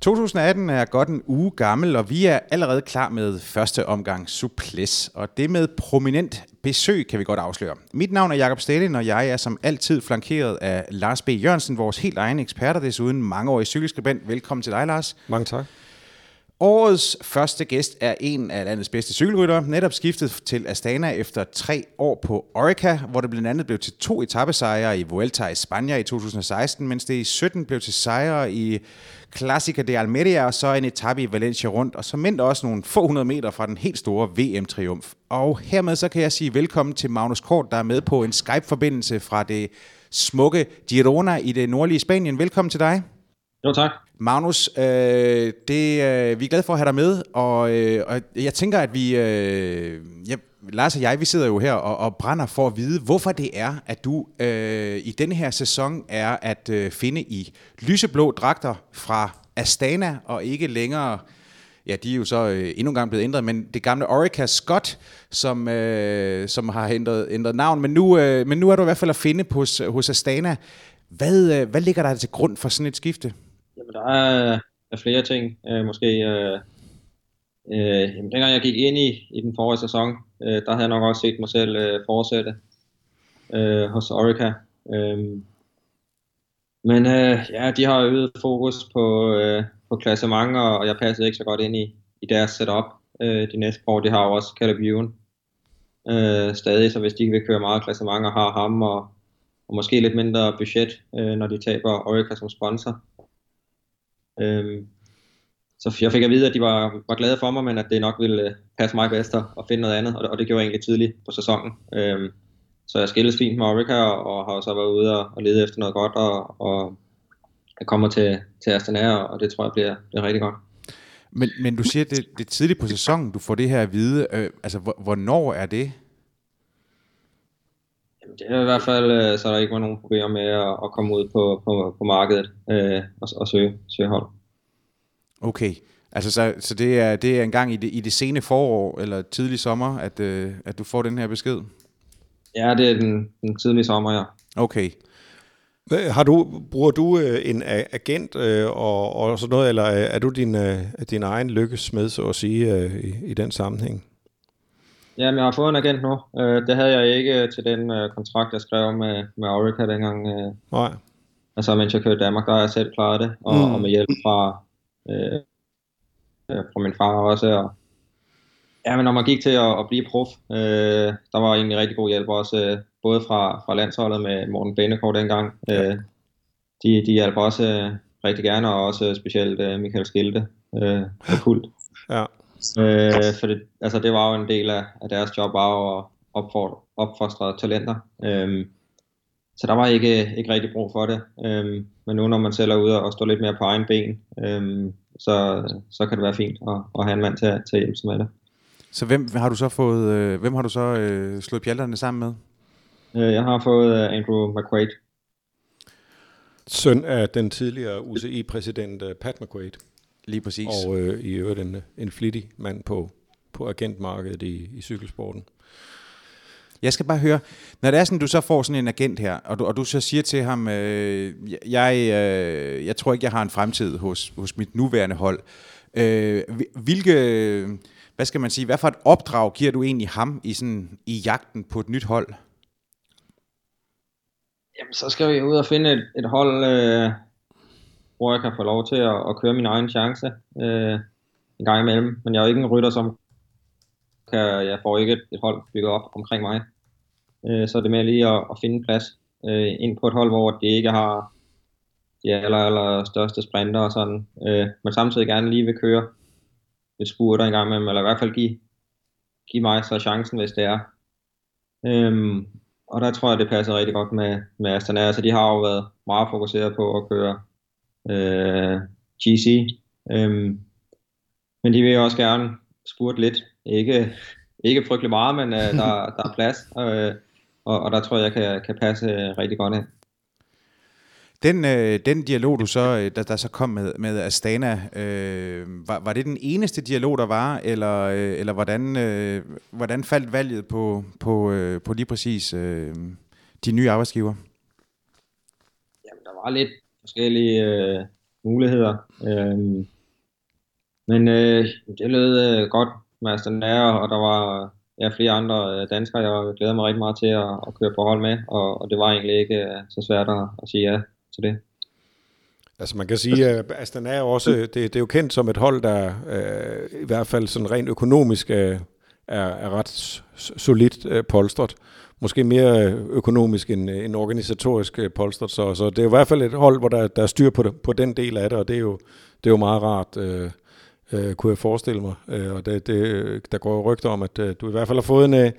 2018 er godt en uge gammel, og vi er allerede klar med første omgang Suples. Og det med prominent besøg kan vi godt afsløre. Mit navn er Jakob Stalin, og jeg er som altid flankeret af Lars B. Jørgensen, vores helt egen ekspert, og desuden mangeårig cykelskribent. Velkommen til dig, Lars. Mange tak. Årets første gæst er en af landets bedste cykelrytter, netop skiftet til Astana efter tre år på Orica, hvor det blandt andet blev til to etappesejre i Vuelta i Spanien i 2016, mens det i 17 blev til sejre i Classica de Almeria, og så en etape i Valencia rundt, og så mindre også nogle få hundrede meter fra den helt store VM-triumf. Og hermed så kan jeg sige velkommen til Magnus Kort, der er med på en Skype-forbindelse fra det smukke Girona i det nordlige Spanien. Velkommen til dig. Jo, tak. Magnus, øh, det, øh, vi er glade for at have dig med, og, øh, og jeg tænker, at vi, øh, ja, Lars og jeg, vi sidder jo her og, og brænder for at vide, hvorfor det er, at du øh, i denne her sæson er at øh, finde i lyseblå dragter fra Astana, og ikke længere, ja, de er jo så øh, endnu engang blevet ændret, men det gamle Orica Scott, som, øh, som har ændret, ændret navn, men nu, øh, men nu er du i hvert fald at finde hos, hos Astana. Hvad, øh, hvad ligger der til grund for sådan et skifte? Jamen, der er, øh, er flere ting. Øh, måske, øh, øh, jamen, dengang jeg gik ind i, i den forrige sæson, øh, der havde jeg nok også set mig selv øh, fortsætte øh, hos Orica. Øh, men øh, ja, de har øget fokus på, øh, på klassement, og jeg passede ikke så godt ind i, i deres setup øh, de næste år. De har jo også Caleb øh, stadig, så hvis de ikke vil køre meget klassement og har ham, og, og måske lidt mindre budget, øh, når de taber Orica som sponsor, Øh, så jeg fik at vide, at de var, var glade for mig, men at det nok ville øh, passe mig bedst at finde noget andet, og det, og det gjorde jeg egentlig tidligt på sæsonen. Øhm, så jeg skilles fint med Orica, og, og har så været ude og, og lede efter noget godt, og, og jeg kommer til, til Astana, og det tror jeg bliver, bliver rigtig godt. Men, men du siger, at det, det er tidligt på sæsonen, du får det her at vide. Øh, altså, hvornår er det? Jamen, det er i hvert fald, øh, så er der ikke nogen problemer med at, at komme ud på, på, på markedet øh, og, og søge, søge hold. Okay, altså så, så det, er, det er en gang i det, i det sene forår eller tidlig sommer, at, øh, at du får den her besked? Ja, det er den, den tidlige sommer, ja. Okay. Har du, bruger du øh, en agent øh, og, og sådan noget, eller er du din, øh, din egen lykkesmed, så at sige, øh, i, i den sammenhæng? Jamen, jeg har fået en agent nu. Øh, det havde jeg ikke til den øh, kontrakt, jeg skrev med, med Orica dengang. Øh, Nej. Altså, mens jeg kørte i Danmark, der har jeg selv klaret det, og, mm. og med hjælp fra, øh, fra min far også. Og, ja, men når man gik til at, at blive prof, øh, der var egentlig rigtig god hjælp også, øh, både fra, fra landsholdet med Morten Benekort dengang. Øh, de, de hjalp også øh, rigtig gerne, og også specielt øh, Michael Skilte øh, på kult. Ja. Øh, for det, altså det var jo en del af, af deres job, var at opfordre, opfostre talenter. Øh, så der var ikke, ikke rigtig brug for det. Øh, men nu når man selv er ude og står lidt mere på egen ben, øh, så, så kan det være fint at, at have en mand til, til at hjælpe sig med det. Så hvem har du så fået, øh, hvem har du så øh, slået pjalterne sammen med? Øh, jeg har fået øh, Andrew McQuaid. Søn af den tidligere UCI-præsident øh, Pat McQuaid. Lige præcis. Og øh, i øvrigt en, en flittig mand på, på agentmarkedet i, i cykelsporten. Jeg skal bare høre, når det er sådan, du så får sådan en agent her, og du, og du så siger til ham, øh, jeg, øh, jeg tror ikke, jeg har en fremtid hos, hos mit nuværende hold. Øh, hvilke, hvad skal man sige, hvad for et opdrag giver du egentlig ham i, sådan, i jagten på et nyt hold? Jamen, så skal vi ud og finde et, et hold, øh, hvor jeg kan få lov til at, at køre min egen chance øh, en gang imellem. Men jeg er jo ikke en rytter, som kan, jeg får ikke et, hold bygget op omkring mig. Øh, så er det mere lige at, at finde plads øh, ind på et hold, hvor det ikke har de aller, aller største sprinter og sådan, øh, men samtidig gerne lige vil køre et spurter en gang imellem, eller i hvert fald give, give mig så chancen, hvis det er. Øhm, og der tror jeg, det passer rigtig godt med, med Astana. Altså, de har jo været meget fokuseret på at køre øh, GC. Øhm, men de vil også gerne spurte lidt. Ikke, ikke frygtelig meget, men øh, der, der er plads. Øh, og, og der tror jeg, jeg kan, kan passe øh, rigtig godt ind. Den, øh, den dialog, du så, øh, der, der så kom med, med Astana, øh, var, var det den eneste dialog, der var, eller, øh, eller hvordan, øh, hvordan faldt valget på, på, øh, på lige præcis øh, de nye arbejdsgiver? Jamen, der var lidt forskellige øh, muligheder. Øh, men øh, det lød øh, godt med Aston og der var ja, flere andre øh, danskere, jeg glæder mig rigtig meget til at, at køre på hold med, og, og det var egentlig ikke øh, så svært at, at sige ja til det. Altså man kan sige, øh, at Astana er også, det, det er jo kendt som et hold, der øh, i hvert fald sådan rent økonomisk øh, er, er ret solidt øh, polstret. Måske mere øh, økonomisk end, øh, end organisatorisk øh, polstret. Så, så det er i hvert fald et hold, hvor der, der er styr på, det, på den del af det, og det er jo, det er jo meget rart. Øh, øh, kunne jeg forestille mig. Øh, og det, det, der går rygter om, at øh, du i hvert fald har fået en, øh,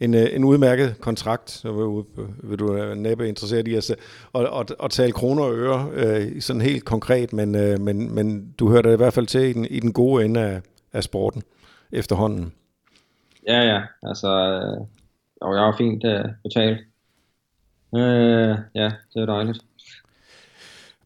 en, øh, en udmærket kontrakt, så vil, øh, vil du være næppe interesseret i at, at, at, at tale kroner og øre øh, sådan helt konkret, men, øh, men, men du hører det i hvert fald til i den, i den gode ende af, af sporten efterhånden. Ja, ja, altså, øh, jo, jeg har fint øh, betalt. Øh, ja, det er dejligt.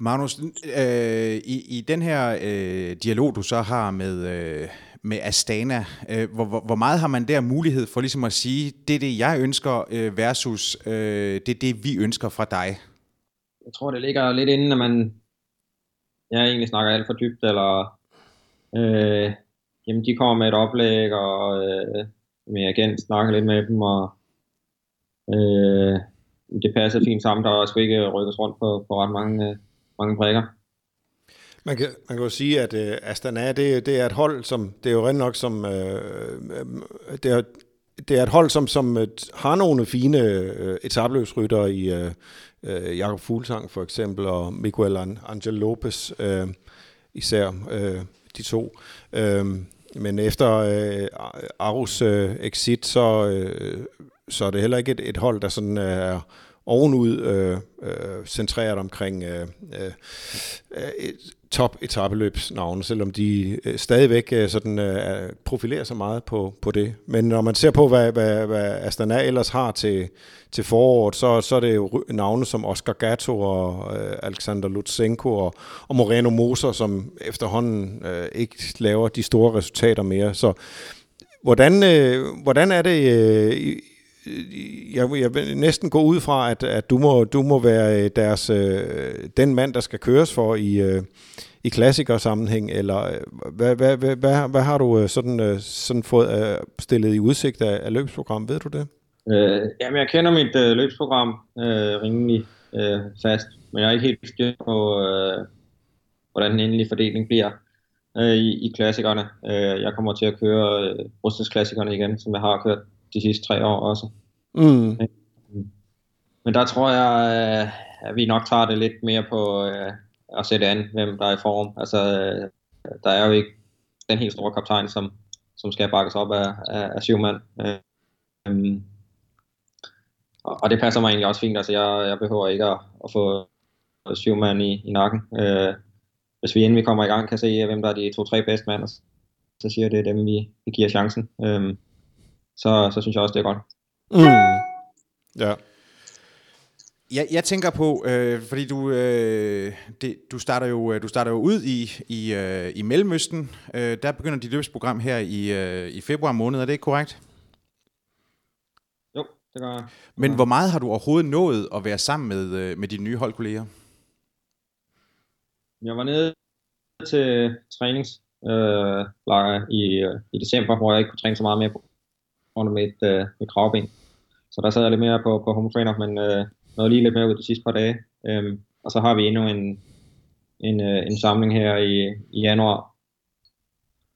Magnus, øh, i, i den her øh, dialog, du så har med, øh, med Astana, øh, hvor, hvor, hvor meget har man der mulighed for ligesom at sige, det er det, jeg ønsker, øh, versus øh, det er det, vi ønsker fra dig? Jeg tror, det ligger lidt inden, at man jeg egentlig snakker alt for dybt, eller øh, jamen, de kommer med et oplæg, og øh, jeg igen snakker lidt med dem, og øh, det passer fint sammen. Der er sgu ikke rykkes rundt på, på ret mange øh, mange brækker. Man kan, man kan jo sige, at øh, Astana, det, det er et hold, som, det er jo rent nok som, øh, øh det, er, det er et hold, som, som øh, har nogle fine øh, etabløbsrytter i øh, øh, Jakob Fuglsang for eksempel, og Miguel Angel Lopez øh, især, øh, de to. Øh, men efter øh, Arus øh, exit, så, øh, så er det heller ikke et, et hold, der sådan er ovenud øh, øh, centreret omkring øh, øh, top etabeløbsnavne, selvom de øh, stadigvæk øh, sådan, øh, profilerer sig meget på, på det. Men når man ser på, hvad, hvad, hvad Astana ellers har til, til foråret, så, så er det jo navne som Oscar Gatto og øh, Alexander Lutsenko og, og Moreno Moser, som efterhånden øh, ikke laver de store resultater mere. Så hvordan, øh, hvordan er det øh, jeg, jeg vil næsten gå ud fra, at, at du, må, du må være deres, øh, den mand, der skal køres for i, øh, i klassikersammenhæng, eller hvad, hvad, hvad, hvad, hvad har du sådan, øh, sådan fået øh, stillet i udsigt af, af løbsprogram? Ved du det? Øh, jamen, jeg kender mit øh, løbsprogram øh, rimelig øh, fast, men jeg er ikke helt styr på, øh, hvordan den endelige fordeling bliver øh, i, i klassikerne. Øh, jeg kommer til at køre øh, klassikerne igen, som jeg har kørt de sidste tre år også. Mm. Men der tror jeg, øh, at vi nok tager det lidt mere på øh, at sætte an, hvem der er i form. Altså, øh, der er jo ikke den helt store kaptajn, som, som skal bakkes op af, af, af syv mand. Øhm, og, og det passer mig egentlig også fint. Altså, jeg, jeg behøver ikke at, at få syv mand i, i nakken. Øh, hvis vi inden vi kommer i gang kan se, hvem der er de to-tre bedste mand, så siger det dem, vi, vi giver chancen. Øhm, så, så synes jeg også, det er godt. Mm. Ja. Jeg, jeg tænker på, øh, fordi du, øh, det, du, starter jo, du starter jo ud i, i, øh, i Mellemøsten. Øh, der begynder dit løbsprogram her i, øh, i februar måned, er det ikke korrekt? Jo, det gør jeg. Men ja. hvor meget har du overhovedet nået at være sammen med, øh, med dine nye holdkolleger? Jeg var nede til træningslejr øh, i, øh, i december, hvor jeg ikke kunne træne så meget mere på under mit, øh, mit kravben. Så der sad jeg lidt mere på, på home trainer, men øh, nåede lige lidt mere ud de sidste par dage. Øhm, og så har vi endnu en, en, øh, en samling her i, i januar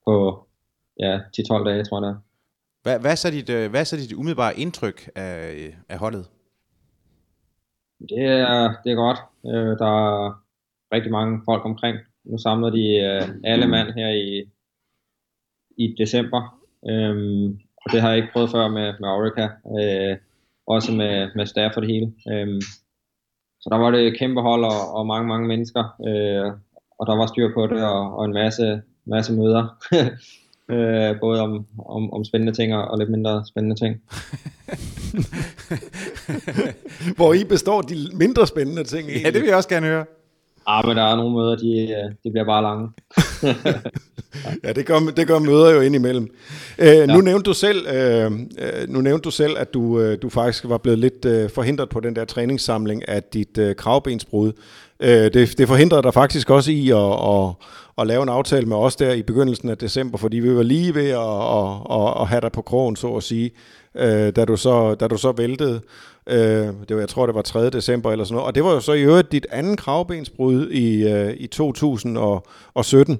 på ja, 10-12 dage, tror jeg det er. Hvad, hvad, er så dit, øh, hvad er så dit umiddelbare indtryk af, af holdet? Det er, det er godt. Øh, der er rigtig mange folk omkring. Nu samler de øh, alle mand her i, i december. Øhm, og det har jeg ikke prøvet før med, med Orica. Øh, også med, med staff for det hele. Øh, så der var det et kæmpe hold og, og mange, mange mennesker. Øh, og der var styr på det, og, og en masse, masse møder. øh, både om, om, om spændende ting og lidt mindre spændende ting. Hvor I består de mindre spændende ting egentlig. Ja, det vil jeg også gerne høre. Ah, men der er nogle møder, de, øh, de bliver bare lange. ja, det gør, det gør møder jo indimellem. Øh, ja. Nu nævnte du selv, øh, øh, nu nævnte du selv, at du, øh, du faktisk var blevet lidt øh, forhindret på den der træningssamling af dit øh, kravbensbrud. Øh, det, det forhindrede dig faktisk også i at, at, at lave en aftale med os der i begyndelsen af december, fordi vi var lige ved at, at, at, at have dig på krogen, så at sige, øh, da, du så, da du så væltede. Øh, det var, jeg tror, det var 3. december eller sådan noget. Og det var jo så i øvrigt dit anden kravbensbrud i, øh, i 2017.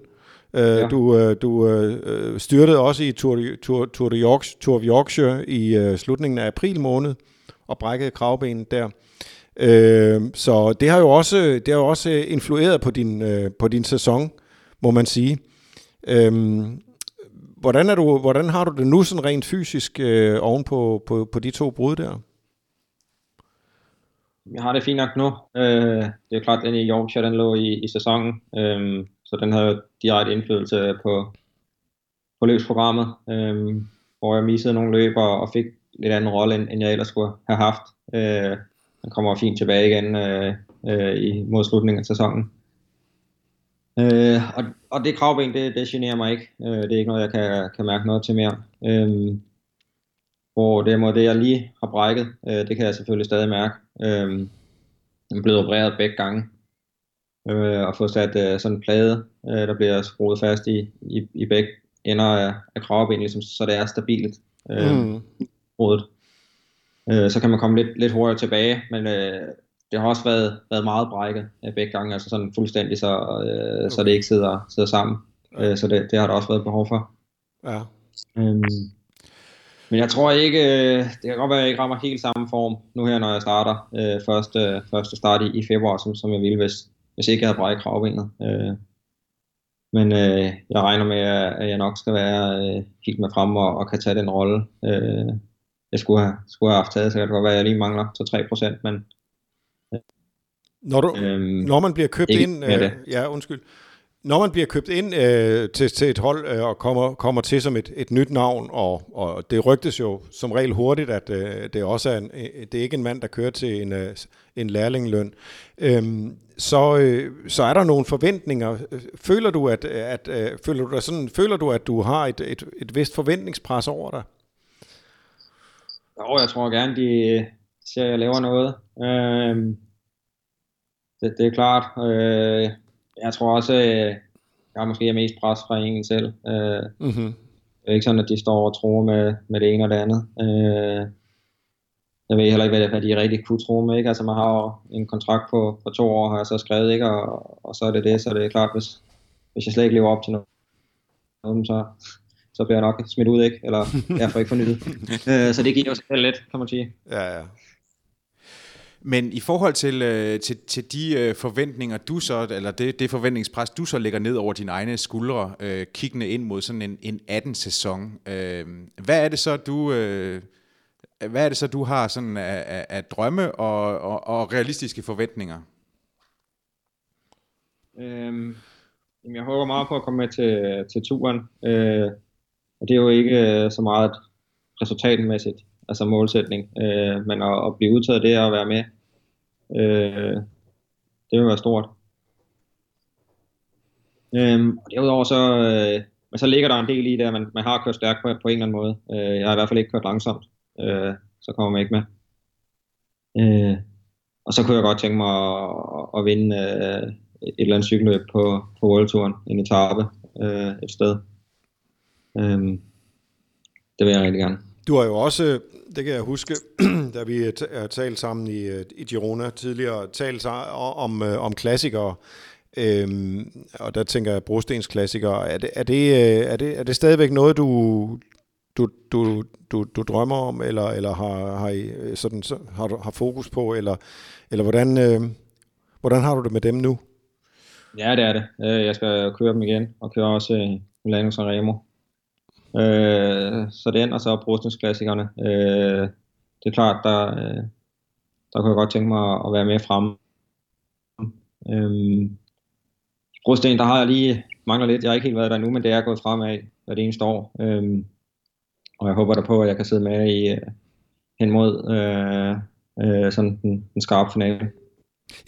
Øh, ja. Du, øh, du øh, styrtede også i Tour, Tour, Tour, de Yorkshire, Tour of Yorkshire i øh, slutningen af april måned og brækkede kravbenet der. Øh, så det har jo også, det har jo også influeret på din, øh, på din sæson, må man sige. Øh, hvordan, er du, hvordan har du det nu sådan rent fysisk øh, oven på, på, på de to brud der? Jeg har det fint nok nu. Øh, det er klart, at den i Yorkshire, den lå i, i sæsonen, øh, så den havde direkte indflydelse på, på løbsprogrammet, øh, hvor jeg missede nogle løber og fik lidt anden rolle, end, end jeg ellers skulle have haft. Øh, den kommer fint tilbage igen øh, øh, i, mod slutningen af sæsonen. Øh, og, og det kravben, det, det generer mig ikke. Øh, det er ikke noget, jeg kan, kan mærke noget til mere. Øh, hvor det er det, jeg lige har brækket, øh, det kan jeg selvfølgelig stadig mærke. Øh, jeg er blevet opereret begge gange, øh, og få sat øh, sådan en plade, øh, der bliver skruet fast i, i, i begge ender af, af kravben, ligesom, så det er stabilt. Øh, mm. Rodet. Øh, så kan man komme lidt, lidt hurtigere tilbage, men øh, det har også været, været meget brækket af begge gange, altså sådan fuldstændig, så, øh, okay. så det ikke sidder, sidder sammen. Øh, så det, det har der også været behov for. Ja. Øhm, men jeg tror ikke, øh, det kan godt være, at jeg ikke rammer helt samme form nu her, når jeg starter øh, første, første start i, i februar, som, som jeg ville, hvis, hvis ikke jeg havde brækket kravbenet. Øh, men øh, jeg regner med, at jeg nok skal være øh, helt med frem og, og kan tage den rolle, øh, jeg skulle have, skulle have haft taget. Så kan det godt være, at jeg lige mangler til 3%, men når, du, øhm, når man bliver købt ind, øh, ja undskyld, når man bliver købt ind øh, til, til et hold øh, og kommer, kommer til som et, et nyt navn, og, og det rygtes jo som regel hurtigt, at øh, det også er en, øh, det er ikke en mand, der kører til en, øh, en lærlingløn, øh, så, øh, så er der nogle forventninger. Føler du, at, at, at øh, føler du, dig sådan, føler du, at du har et, et, et vist forventningspres over dig? Jo, jeg tror gerne, de øh, ser, at jeg laver noget. Øh, det, det er klart. Øh, jeg tror også, øh, jeg måske mest pres fra en selv. Øh, mm-hmm. Det er ikke sådan, at de står og tror med, med det ene og det andet. Øh, jeg ved heller ikke, hvad, hvad de rigtig kunne tro med. Ikke? Altså, man har jo en kontrakt på, på to år, har jeg så skrevet, ikke? Og, og så er det det. Så det er klart, hvis, hvis jeg slet ikke lever op til noget, så, så bliver jeg nok smidt ud, ikke? Eller jeg får ikke fornyet. øh, så det giver jo selv lidt, kan man sige. Ja, ja. Men i forhold til, øh, til, til de øh, forventninger, du så, eller det, det forventningspres, du så lægger ned over dine egne skuldre, øh, kiggende ind mod sådan en, en 18-sæson, øh, hvad er det så, du... Øh, hvad er det så, du har sådan af, af, af drømme og, og, og realistiske forventninger? Øhm, jeg håber meget på at komme med til, til turen. Øh, og det er jo ikke øh, så meget resultatmæssigt, altså målsætning, øh, men at, at blive udtaget det og være med, øh, det vil være stort. Øhm, og derudover så, øh, men så ligger der en del i det, at man, man har kørt stærkt på, på en eller anden måde. Øh, jeg har i hvert fald ikke kørt langsomt, øh, så kommer man ikke med. Øh, og så kunne jeg godt tænke mig at, at vinde øh, et eller andet cykelløb på, på World Touren, en etape øh, et sted. Øh, det vil jeg rigtig gerne. Du har jo også, det kan jeg huske, da vi har talt sammen i, øh, i Girona tidligere, talt om, øh, om klassikere, øhm, og der tænker jeg brostens klassikere. Er det, er, det, øh, er, det, er det stadigvæk noget, du, du, du, du, du drømmer om, eller, eller har, har, I, sådan, så, har, du, har fokus på, eller, eller hvordan, øh, hvordan har du det med dem nu? Ja, det er det. Jeg skal køre dem igen, og køre også Milano Sanremo. Øh, så det ender så brugstningsklassikerne. Øh, det er klart, der, øh, der kunne jeg godt tænke mig at være med fremme. Øh, Brosten, der har jeg lige mangler lidt. Jeg har ikke helt været der nu, men det er gået fremad det eneste år. Øh, og jeg håber der på, at jeg kan sidde med i, øh, hen mod øh, øh, sådan den, den skarpe finale.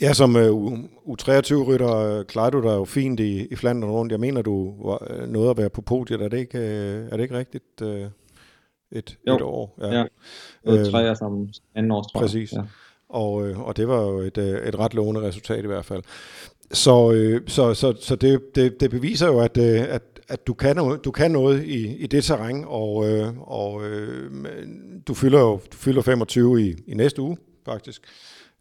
Ja, som uh, U23-rytter klarer du dig jo fint i, i Flandern rundt. Jeg mener, du var, nåede at være på podiet. Er det ikke, er det ikke rigtigt? Uh, et, jo. et år? Ja, ja. Var tre som anden års, tror Præcis. Ja. Og, og det var jo et, et ret lovende resultat i hvert fald. Så, øh, så, så, så det, det, det beviser jo, at, at, at du, kan noget, du kan noget i, i det terræn, og, øh, og øh, du fylder jo du fylder 25 i, i næste uge, faktisk.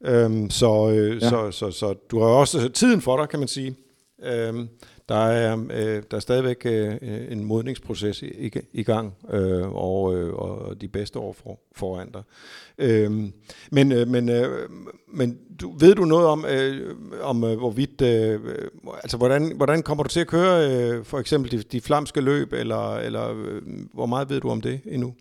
Øhm, så, øh, ja. så, så, så du har også tiden for dig, kan man sige. Øhm, der er, øh, der er stadigvæk øh, en modningsproces i, i gang, øh, og, øh, og de bedste år for, foran dig. Øh, men øh, men, øh, men du, ved du noget om, øh, om øh, hvorvidt, øh, altså hvordan, hvordan kommer du til at køre øh, for eksempel de, de flamske løb, eller, eller øh, hvor meget ved du om det endnu?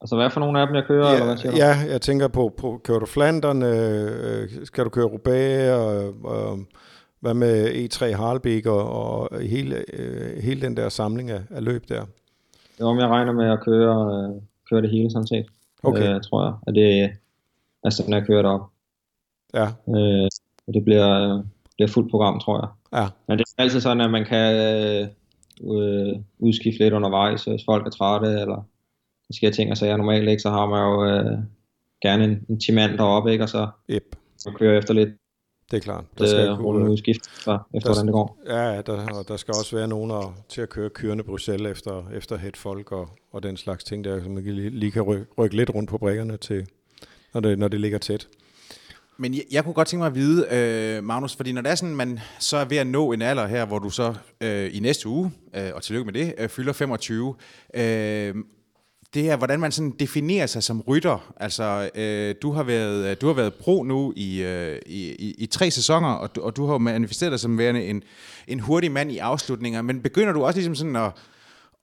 Altså hvad for nogle af dem jeg kører, ja, eller hvad siger du? Ja, jeg tænker på, på kører du Flandern, øh, skal du køre Roubaix, og, og hvad med E3 Harlebæk og, og hele, øh, hele den der samling af, af løb der? Jo, men jeg regner med at køre, øh, køre det hele sådan set. Okay. Øh, tror jeg. At det er sådan, at jeg kører op. Ja. Øh, og det bliver, bliver fuldt program, tror jeg. Ja. Men det er altid sådan, at man kan øh, øh, udskifte lidt undervejs, hvis folk er trætte, eller der sker ting og sager. Normalt ikke, så har man jo øh, gerne en, en timand deroppe, ikke? og så, yep. så kører efter lidt det er klart. Der skal øh, kunne udskift efter, efter hvordan det går. Ja, der, og der skal også være nogen der, til at køre kørende Bruxelles efter, efter het folk og, og den slags ting, der som man lige, lige kan rykke, rykke lidt rundt på brækkerne til, når det, når det ligger tæt. Men jeg, jeg kunne godt tænke mig at vide, øh, Magnus, fordi når det er sådan, man så er ved at nå en alder her, hvor du så øh, i næste uge, øh, og tillykke med det, øh, fylder 25, øh, det er, hvordan man sådan definerer sig som rytter. Altså, øh, du, har været, øh, du har været pro nu i, øh, i, i, i tre sæsoner, og du, og du har manifesteret dig som værende en, en hurtig mand i afslutninger, men begynder du også ligesom sådan at,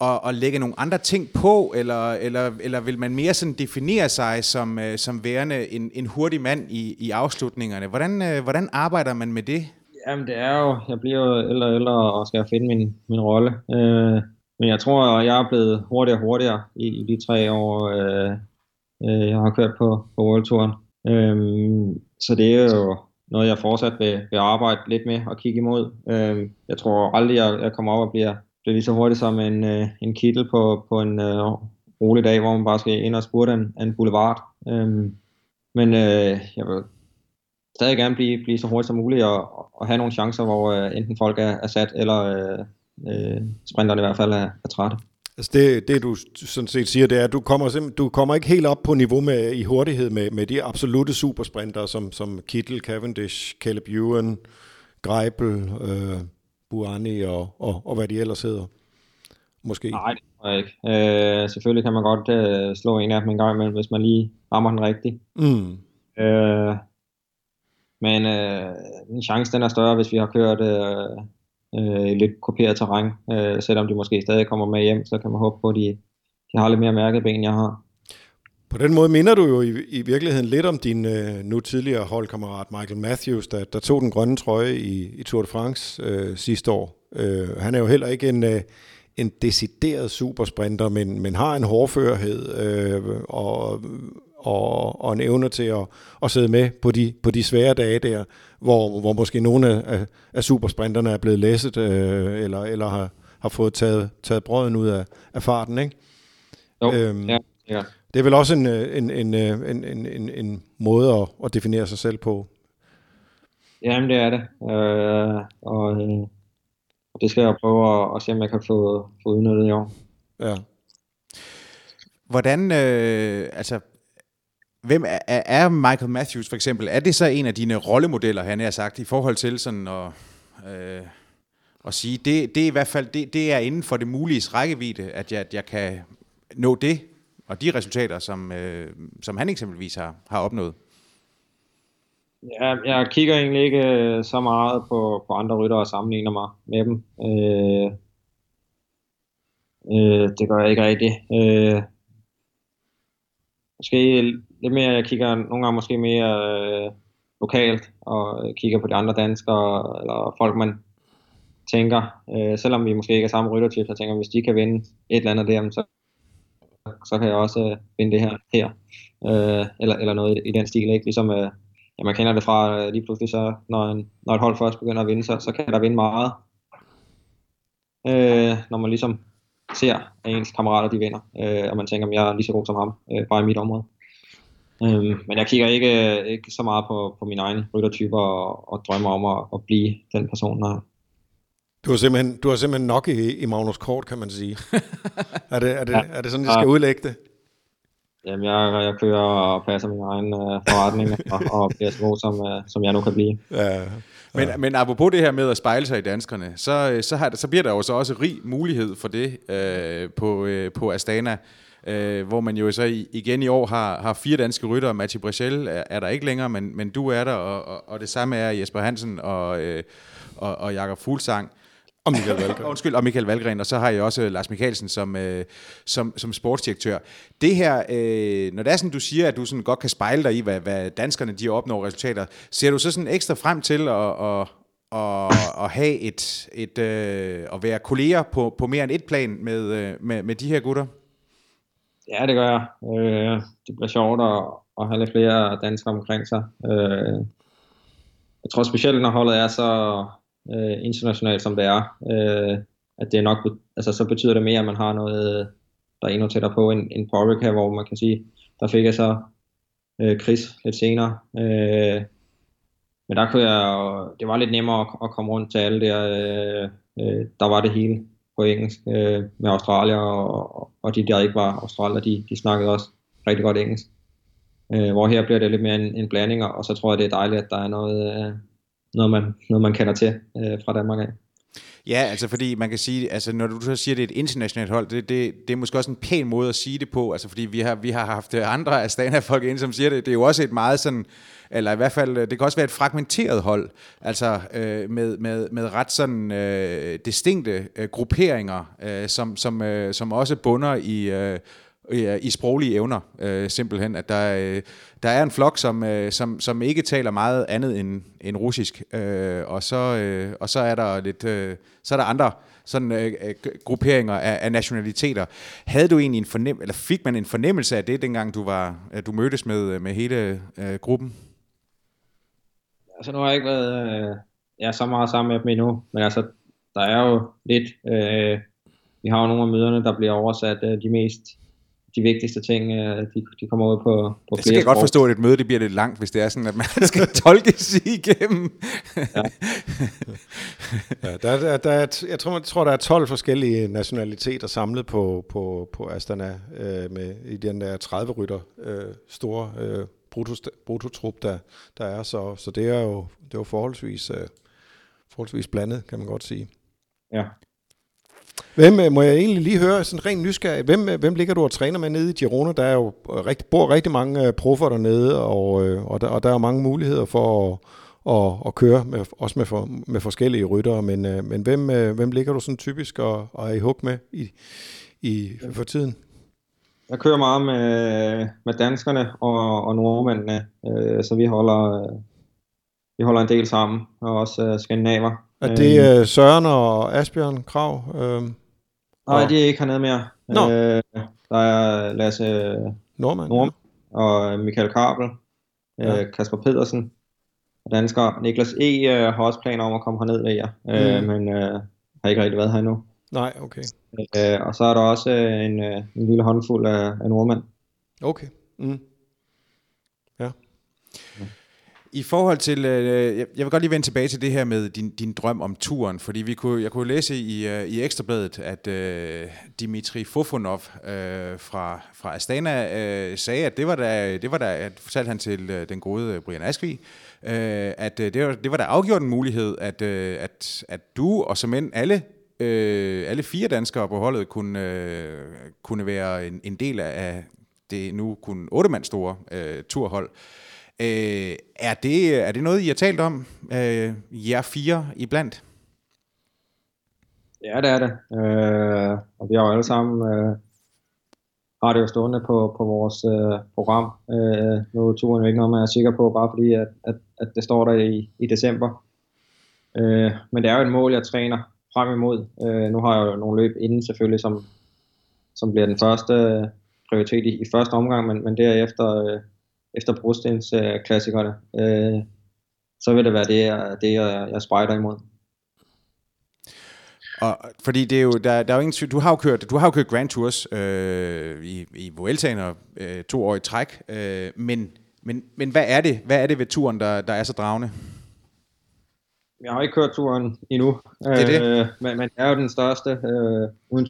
at, at lægge nogle andre ting på, eller, eller, eller vil man mere sådan definere sig som, øh, som værende en, en hurtig mand i, i afslutningerne? Hvordan, øh, hvordan arbejder man med det? Jamen, det er jo, jeg bliver jo ældre og ældre, og skal finde min, min rolle. Øh, men jeg tror, at jeg er blevet hurtigere og hurtigere i, i de tre år, øh, øh, jeg har kørt på, på World Touren. Øhm, så det er jo noget, jeg fortsat vil, vil arbejde lidt med og kigge imod. Øhm, jeg tror aldrig, jeg, jeg kommer op og bliver, bliver lige så hurtig som en, øh, en kittel på, på en øh, rolig dag, hvor man bare skal ind og spurte en, en boulevard. Øhm, men øh, jeg vil stadig gerne blive, blive så hurtigt som muligt og, og have nogle chancer, hvor øh, enten folk er, er sat, eller øh, øh, sprinterne i hvert fald er, er trætte. Altså det, det du sådan set siger, det er, at du kommer, du kommer ikke helt op på niveau med, i hurtighed med, med de absolute supersprinter, som, som Kittel, Cavendish, Caleb Ewan, Greipel, øh, Buani og, og, og hvad de ellers hedder. Måske. Nej, det tror jeg ikke. Øh, selvfølgelig kan man godt øh, slå en af dem en gang imellem, hvis man lige rammer den rigtigt. Mm. Øh, men øh, min chance den er større, hvis vi har kørt øh, øh, lidt kopieret terræn. Øh, selvom de måske stadig kommer med hjem, så kan man håbe på, at de, de har lidt mere mærket ben, jeg har. På den måde minder du jo i, i virkeligheden lidt om din øh, nu tidligere holdkammerat Michael Matthews, der, der tog den grønne trøje i, i Tour de France øh, sidste år. Øh, han er jo heller ikke en, øh, en decideret supersprinter, men, men har en hårdførhed øh, og, og, og en evne til at, at sidde med på de, på de svære dage der, hvor, hvor måske nogle af, af supersprinterne er blevet læsset, øh, eller, eller har, har fået taget, taget brøden ud af, af farten, ikke? Jo, øhm, ja, ja. Det er vel også en, en, en, en, en, en, en måde at, at definere sig selv på. Jamen, det er det. Øh, og, øh, og det skal jeg prøve at, at se, om jeg kan få, få udnyttet i år. Ja. Hvordan, øh, altså, hvem er, er Michael Matthews for eksempel? Er det så en af dine rollemodeller, han har sagt, i forhold til sådan at, øh, at sige, det, det er i hvert fald, det, det er inden for det mulige rækkevidde, at jeg, at jeg kan nå det, og de resultater, som, øh, som han eksempelvis har, har opnået? Ja, jeg kigger egentlig ikke øh, så meget på, på andre ryttere og sammenligner mig med dem. Øh, øh, det gør jeg ikke rigtigt. Øh, måske lidt mere, jeg kigger nogle gange måske mere øh, lokalt, og kigger på de andre danskere, eller folk man tænker, øh, selvom vi måske ikke er samme ryttertyp, så tænker hvis de kan vinde et eller andet der, så, så kan jeg også øh, vinde det her, her. Øh, eller, eller noget i, i den stil, ikke? Ligesom øh, ja, man kender det fra øh, lige pludselig, så når, en, når et hold først begynder at vinde, så, så kan der vinde meget. Øh, når man ligesom ser, at ens kammerater de vinder, øh, og man tænker, at jeg er lige så god som ham, øh, bare i mit område. Øh, men jeg kigger ikke, ikke så meget på, på mine egne ryttertyper og, og drømmer om at, at blive den person, der du har simpelthen, du har simpelthen nok i, i Magnus Kort, kan man sige. er, det, er, det, ja. er det sådan, jeg skal udlægge det? Jamen, jeg, jeg kører og passer min egen uh, forretning, og, og bliver så god, som, uh, som jeg nu kan blive. Ja. Men, ja. men apropos det her med at spejle sig i danskerne, så, øh, så, har, så bliver der jo så også rig mulighed for det uh, på, uh, på Astana, uh, hvor man jo så igen i år har, har fire danske rytter. Mathieu Brechel er, er der ikke længere, men, men du er der, og, og, og det samme er Jesper Hansen og, uh, og, og Jakob Fuglsang. Og Michael Valgren. Undskyld, og Michael Valgren, og så har jeg også Lars Mikkelsen som, øh, som, som sportsdirektør. Det her, øh, når det er sådan, du siger, at du sådan godt kan spejle dig i, hvad, hvad danskerne de opnår resultater, ser du så sådan ekstra frem til at, at, at, at have et, et øh, at være kolleger på, på mere end et plan med, øh, med, med de her gutter? Ja, det gør jeg. Øh, det bliver sjovt at, at have lidt flere danskere omkring sig. Øh, jeg tror specielt, når holdet er så øh, internationalt som det er, øh, at det er nok, altså så betyder det mere, at man har noget, der er endnu tættere på en, end på Orica, hvor man kan sige, der fik jeg så øh, Chris lidt senere. Øh, men der kunne jeg, det var lidt nemmere at, at komme rundt til alle der, øh, øh, der var det hele på engelsk øh, med Australier, og, og de der ikke var Australier, de, de snakkede også rigtig godt engelsk. Øh, hvor her bliver det lidt mere en, en blanding, og så tror jeg, det er dejligt, at der er noget, øh, noget, man, noget man kender til øh, fra Danmark af. Ja, altså fordi man kan sige, altså når du så siger, at det er et internationalt hold, det, det, det er måske også en pæn måde at sige det på, altså fordi vi har, vi har haft andre af folk ind, som siger det, det er jo også et meget sådan, eller i hvert fald, øh, det kan også være et fragmenteret hold, altså øh, med, med, med ret sådan øh, distinkte øh, grupperinger, øh, som, som, øh, som også bunder øh, i... Øh, i sproglige evner, øh, simpelthen. At der, øh, der er en flok, som, øh, som, som ikke taler meget andet end, end russisk, øh, og, så, øh, og så er der lidt, øh, så er der andre sådan øh, øh grupperinger af, af nationaliteter. Havde du egentlig en fornem eller fik man en fornemmelse af det, dengang du var du mødtes med, med hele øh, gruppen? Altså nu har jeg ikke været øh, jeg er så meget sammen med dem endnu, men altså der er jo lidt, øh, vi har jo nogle af møderne, der bliver oversat øh, de mest de vigtigste ting, øh, de, de kommer ud på, på Det skal jeg godt forstå, at et møde det bliver lidt langt, hvis det er sådan, at man skal tolkes igennem. ja. ja, der, der, der er, jeg, tror, jeg tror, der er 12 forskellige nationaliteter samlet på, på, på Astana øh, med, i den der 30 rytter øh, store øh, brutotrup, der, der er. Så, så det er jo, det er jo forholdsvis, øh, forholdsvis blandet, kan man godt sige. Ja. Hvem, øh, må jeg egentlig lige høre, sådan rent nysgerrig, hvem, øh, hvem ligger du og træner med nede i Girona? Der er jo rigtig, bor rigtig mange øh, proffer dernede, og, og, der, og der er mange muligheder for at, at, at køre, med, også med, for, med forskellige ryttere, men, men hvem, hvem ligger du sådan typisk og, og er i hug med i, i, for tiden? Jeg kører meget med, med danskerne og, og nordmændene, så vi holder, vi holder en del sammen, og også skandinaver. Er det øh, Søren og Asbjørn Krav? Øh, Nej, og... de er ikke hernede mere. Nå. Øh, der er Lasse Norman, Norm, ja. og Michael Kabel, ja. øh, Kasper Pedersen og dansker. Niklas E. Øh, har også planer om at komme herned ved jer, øh, mm. men øh, har ikke rigtig været her endnu. Nej, okay. Øh, og så er der også en, øh, en lille håndfuld af, af nordmænd. Okay. Mm. Ja. ja. I forhold til, øh, jeg vil godt lige vende tilbage til det her med din, din drøm om turen, fordi vi kunne, jeg kunne læse i, øh, i Ekstrabladet, at øh, Dimitri Fofonov øh, fra, fra Astana øh, sagde, at det var da, det var da at fortalte han til øh, den gode Brian Askvi, øh, at øh, det, var, det var da afgjort en mulighed, at, øh, at, at du og som end alle øh, alle fire danskere på holdet kunne, øh, kunne være en, en del af det nu kun otte mand store øh, turhold. Øh, er, det, er det noget, I har talt om, øh, jer fire iblandt? Ja, det er det. Øh, og vi har jo alle sammen øh, har det jo stående på, på vores øh, program. Øh, nu er turen jo ikke noget, man er sikker på, bare fordi at, at, at det står der i, i december. Øh, men det er jo et mål, jeg træner frem imod. Øh, nu har jeg jo nogle løb inden selvfølgelig, som, som bliver den første prioritet i, i første omgang, men, men derefter øh, efter brostens øh, klassikerne, øh, så vil det være det, jeg, det jeg, jeg spejder imod. Og, fordi det er jo, der, der er jo ingen du har jo kørt, du har jo kørt Grand Tours øh, i, i Vueltaen og øh, to år i træk, øh, men, men, men hvad er det, hvad er det ved turen, der, der er så dragende? Jeg har ikke kørt turen endnu, det er det. Øh, men, men det er jo den største, øh, uden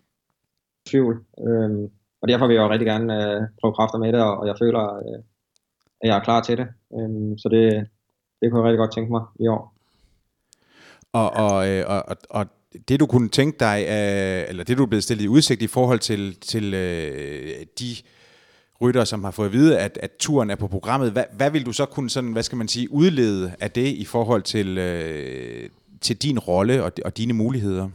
tvivl. Øh, og derfor vil jeg jo rigtig gerne øh, prøve kræfter med det, og, jeg føler, øh, at jeg er klar til det. Øh, så det, det kunne jeg rigtig godt tænke mig i år. Og, og, øh, og, og, og det du kunne tænke dig, øh, eller det du er blevet stillet i udsigt i forhold til, til øh, de rytter, som har fået at vide, at, at turen er på programmet, hvad, hvad vil du så kunne sådan, hvad skal man sige, udlede af det i forhold til, øh, til din rolle og, og dine muligheder?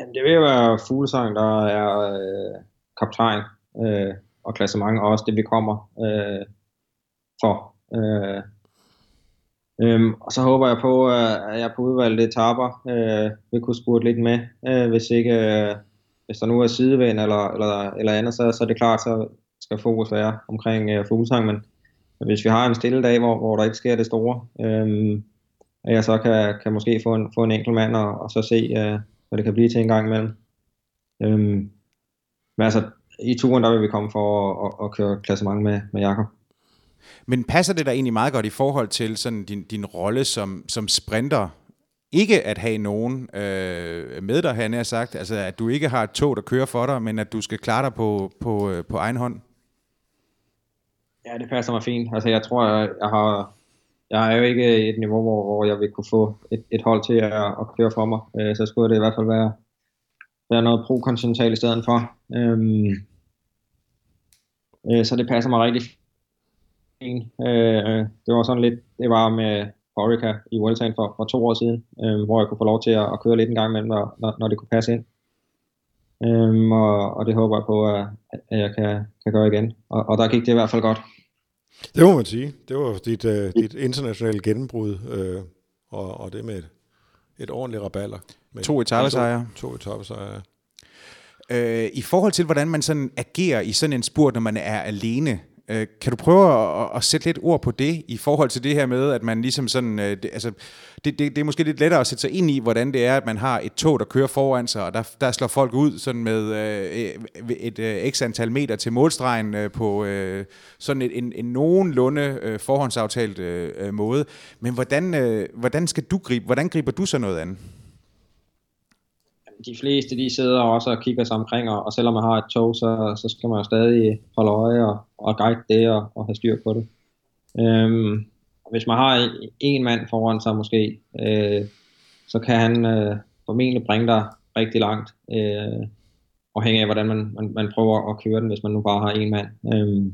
Jamen, det vil være Fuglesang, der er øh, kaptajn øh, og klassement, og også det, vi kommer øh, for. Øh, Øhm, og så håber jeg på, øh, at jeg på udvalgte etaper øh, vil kunne spurte lidt med. Øh, hvis ikke, øh, hvis der nu er sidevind eller, eller, eller andet, så, så er det klart, så skal fokus være omkring øh, Fuglsang. Men hvis vi har en stille dag, hvor, hvor der ikke sker det store, øh, at jeg så kan, kan måske få en, få en enkelt mand og, og så se, øh, hvad det kan blive til en gang imellem. Øh, men altså, i turen der vil vi komme for at, at, at køre klassement med, med Jakob. Men passer det der egentlig meget godt i forhold til sådan din, din rolle som, som sprinter? Ikke at have nogen øh, med dig, han har sagt, altså at du ikke har et tog, der kører for dig, men at du skal klare dig på, på, øh, på egen hånd? Ja, det passer mig fint. Altså jeg tror, jeg, jeg har jeg er jo ikke et niveau, hvor, hvor jeg vil kunne få et, et hold til at, at køre for mig. Øh, så skulle det i hvert fald være, være noget pro-kontinental i stedet for. Øhm, øh, så det passer mig rigtig fint. Øh, det var sådan lidt, det var med Orica i Vueltaen for, for to år siden, øh, hvor jeg kunne få lov til at, at køre lidt en gang imellem, når, når det kunne passe ind. Øh, og, og det håber jeg på, at, at jeg kan, kan gøre igen. Og, og der gik det i hvert fald godt. Det må man sige. Det var dit, uh, dit internationale gennembrud, uh, og, og det med et, et ordentligt raballer. Med to etappesejre. To, to etappesejre, Øh, I forhold til, hvordan man sådan agerer i sådan en spurt, når man er alene, Øh, kan du prøve at, at sætte lidt ord på det, i forhold til det her med, at man ligesom sådan, øh, det, altså, det, det, det er måske lidt lettere at sætte sig ind i, hvordan det er, at man har et tog, der kører foran sig, og der, der slår folk ud sådan med øh, et øh, x antal meter til målstregen øh, på øh, sådan et, en, en nogenlunde øh, forhåndsaftalt øh, øh måde. Men hvordan, øh, hvordan skal du gribe, hvordan griber du så noget andet? De fleste de sidder også og kigger sig omkring, og, og selvom man har et tog, så, så skal man jo stadig holde øje og, og guide det og, og have styr på det. Øhm, hvis man har en mand foran sig måske, øh, så kan han øh, formentlig bringe dig rigtig langt, øh, afhængig af hvordan man, man, man prøver at køre den, hvis man nu bare har en mand. Øhm,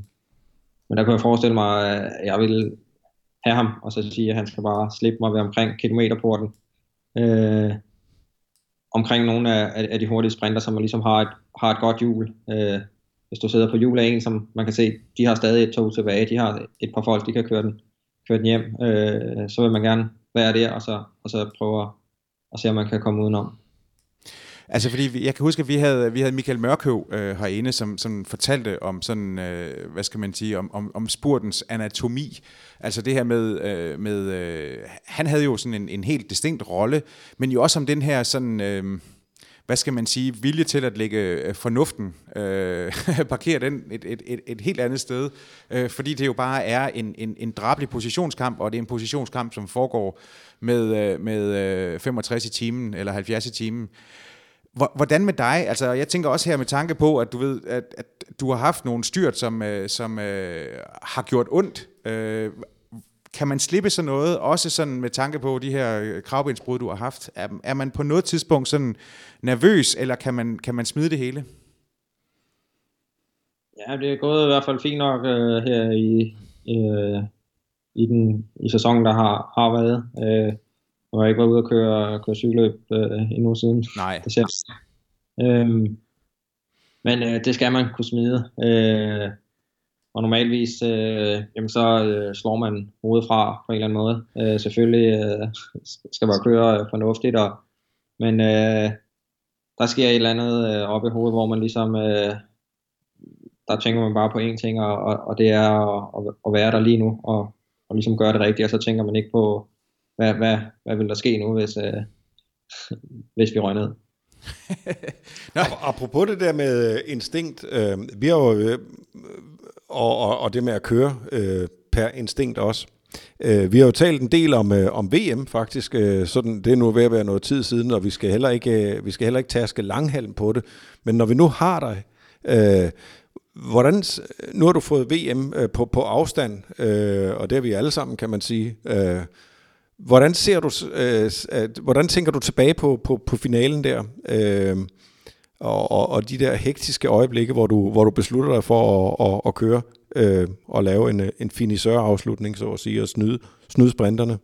men der kunne jeg forestille mig, at jeg vil have ham, og så sige, at han skal bare slippe mig ved omkring kilometerporten. Øh, omkring nogle af, af de hurtige sprinter, som man ligesom har et, har et godt hjul. Øh, hvis du sidder på hjul af en, som man kan se, de har stadig et tog tilbage, de har et par folk, de kan køre den, køre den hjem, øh, så vil man gerne være der, og så, og så prøve at se, om man kan komme udenom. Altså fordi jeg kan huske, at vi havde, vi havde Michael Mørkøv øh, herinde, som, som fortalte om sådan, øh, hvad skal man sige, om, om, om spurtens anatomi. Altså det her med, øh, med øh, han havde jo sådan en, en helt distinkt rolle, men jo også om den her sådan... Øh, hvad skal man sige, vilje til at lægge øh, fornuften, øh, parkere den et, et, et, et helt andet sted, øh, fordi det jo bare er en, en, en drabelig positionskamp, og det er en positionskamp, som foregår med, øh, med øh, 65 i timen, eller 70 i timen. Hvordan med dig? Altså, jeg tænker også her med tanke på, at du ved, at, at du har haft nogle styrt, som, øh, som øh, har gjort ondt. Øh, kan man slippe sådan noget, også sådan med tanke på de her øh, kravbensbrud, du har haft? Er, er man på noget tidspunkt sådan nervøs, eller kan man, kan man smide det hele? Ja, det er gået i hvert fald fint nok øh, her i, øh, i, den, i sæsonen, der har, har været. Øh, jeg har ikke været ude at køre, køre cykelløb øh, endnu siden. Nej. December. Øhm, men øh, det skal man kunne smide. Øh, og normalvis, øh, jamen så øh, slår man hovedet fra på en eller anden måde. Øh, selvfølgelig øh, skal man køre fornuftigt, og, men øh, der sker et eller andet øh, op i hovedet, hvor man ligesom, øh, der tænker man bare på én ting, og, og, og det er at, at være der lige nu, og, og ligesom gøre det rigtigt, og så tænker man ikke på, hvad, hvad, hvad vil der ske nu, hvis, øh, hvis vi røg ned. Nå. Apropos det der med øh, instinkt, øh, vi har jo, øh, og, og, og det med at køre øh, per instinkt også, Øh, vi har jo talt en del om, øh, om VM faktisk, øh, sådan, det er nu ved at være noget tid siden, og vi skal heller ikke, øh, vi skal heller ikke taske langhalm på det. Men når vi nu har dig, øh, hvordan, nu har du fået VM øh, på, på afstand, øh, og det er vi alle sammen, kan man sige. Øh, hvordan ser du, øh, hvordan tænker du tilbage på, på, på finalen der? Øh, og, og, og de der hektiske øjeblikke, hvor du, hvor du beslutter dig for at, at, at køre øh, og lave en, øh, en finisør-afslutning, så at sige, og snyde, snyde sprinterne?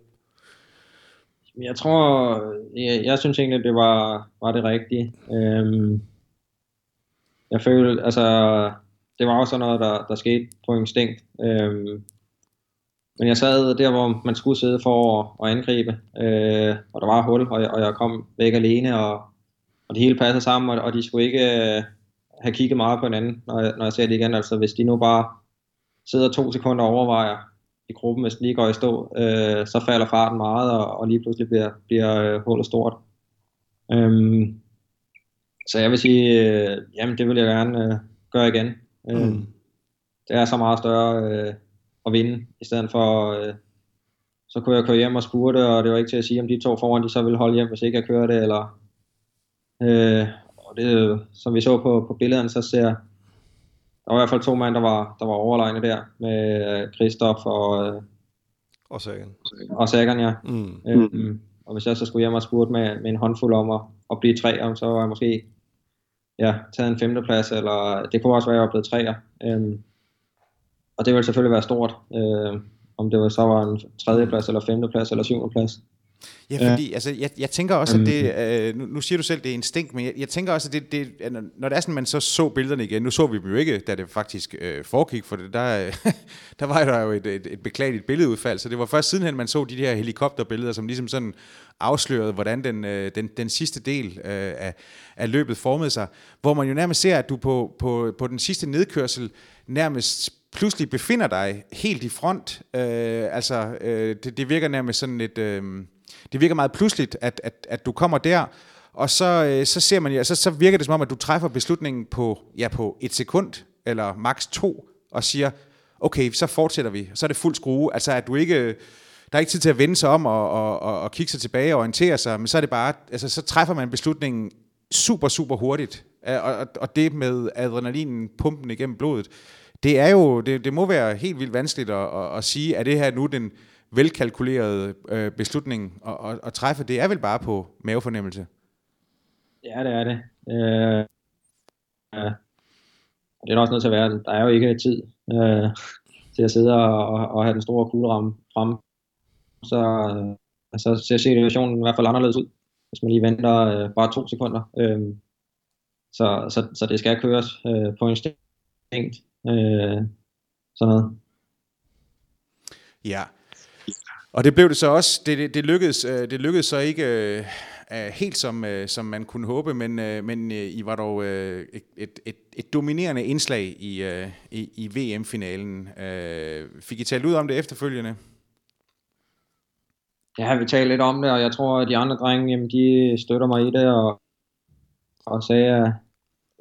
Jeg tror, jeg, jeg synes egentlig, det var, var det rigtige. Øhm, jeg følte, altså, det var også noget, der, der skete på instinkt. Øhm, men jeg sad der, hvor man skulle sidde for at, at angribe, øh, og der var hul, og jeg, og jeg kom væk alene, og, og det hele passede sammen, og, og de skulle ikke øh, have kigget meget på hinanden, når jeg, når jeg ser det igen. Altså, hvis de nu bare sidder to sekunder og overvejer i gruppen, hvis den lige går i stå, øh, så falder farten meget, og, og lige pludselig bliver, bliver øh, hullet stort. Øhm, så jeg vil sige, øh, jamen det vil jeg gerne øh, gøre igen. Øh, mm. Det er så meget større øh, at vinde, i stedet for, øh, så kunne jeg køre hjem og spurte, og det var ikke til at sige, om de to foran, de så ville holde hjem, hvis ikke jeg kørte, eller øh, og det, som vi så på, på billederne, så ser, der var i hvert fald to mænd, der var, der var overlegne der, med øh, Christoph og, øh, og Sagan. Og Sagan, ja. Mm. Øhm, og hvis jeg så skulle hjem og spurgte med, med en håndfuld om at, at blive tre, om, så var jeg måske ja, taget en femteplads, eller det kunne også være, at jeg var blevet treer. Øhm, og det ville selvfølgelig være stort, øh, om det var, så var en tredjeplads, eller femteplads, eller syvendeplads. Ja, fordi ja. Altså, jeg, jeg tænker også, at det, øh, nu, nu siger du selv, det er instinkt, men jeg, jeg tænker også, at det, det, at når det er sådan, man så så billederne igen, nu så vi dem jo ikke, da det faktisk øh, foregik, for det, der, der var der jo et, et, et beklageligt billedudfald, så det var først sidenhen, man så de her helikopterbilleder, som ligesom sådan afslørede, hvordan den, øh, den, den sidste del øh, af, af løbet formede sig, hvor man jo nærmest ser, at du på, på, på den sidste nedkørsel nærmest pludselig befinder dig helt i front. Øh, altså, øh, det, det virker nærmest sådan lidt... Øh, det virker meget pludseligt, at, at, at du kommer der, og så, øh, så ser man ja, så, så virker det som om, at du træffer beslutningen på, ja, på et sekund, eller maks to, og siger, okay, så fortsætter vi, så er det fuld skrue. Altså, at du ikke, øh, der er ikke tid til at vende sig om og, og, og, og kigge sig tilbage og orientere sig, men så er det bare, altså, så træffer man beslutningen super, super hurtigt. Og, og, og det med adrenalinen pumpen igennem blodet, det er jo, det, det må være helt vildt vanskeligt at, at, at sige, at det her nu den, velkalkulerede øh, beslutning at, at, at træffe. Det er vel bare på mavefornemmelse? Ja, det er det. Øh, øh, det er også nødt til at være. Der er jo ikke tid øh, til at sidde og, og, og have den store kugleramme frem. Så, øh, så ser situationen i hvert fald anderledes ud, hvis man lige venter øh, bare to sekunder. Øh, så, så, så det skal køres øh, på instinkt. Øh, sådan noget. Ja, og det blev det så også. Det, det, det, lykkedes, øh, det lykkedes så ikke øh, øh, helt som, som man kunne håbe, men, men I var dog et, et, et, et dominerende indslag i, i, i VM-finalen. Fik I talt ud om det efterfølgende? Ja, vi talte lidt om det, og jeg tror, at de andre drenge, jamen, de støtter mig i det, og, og sagde, at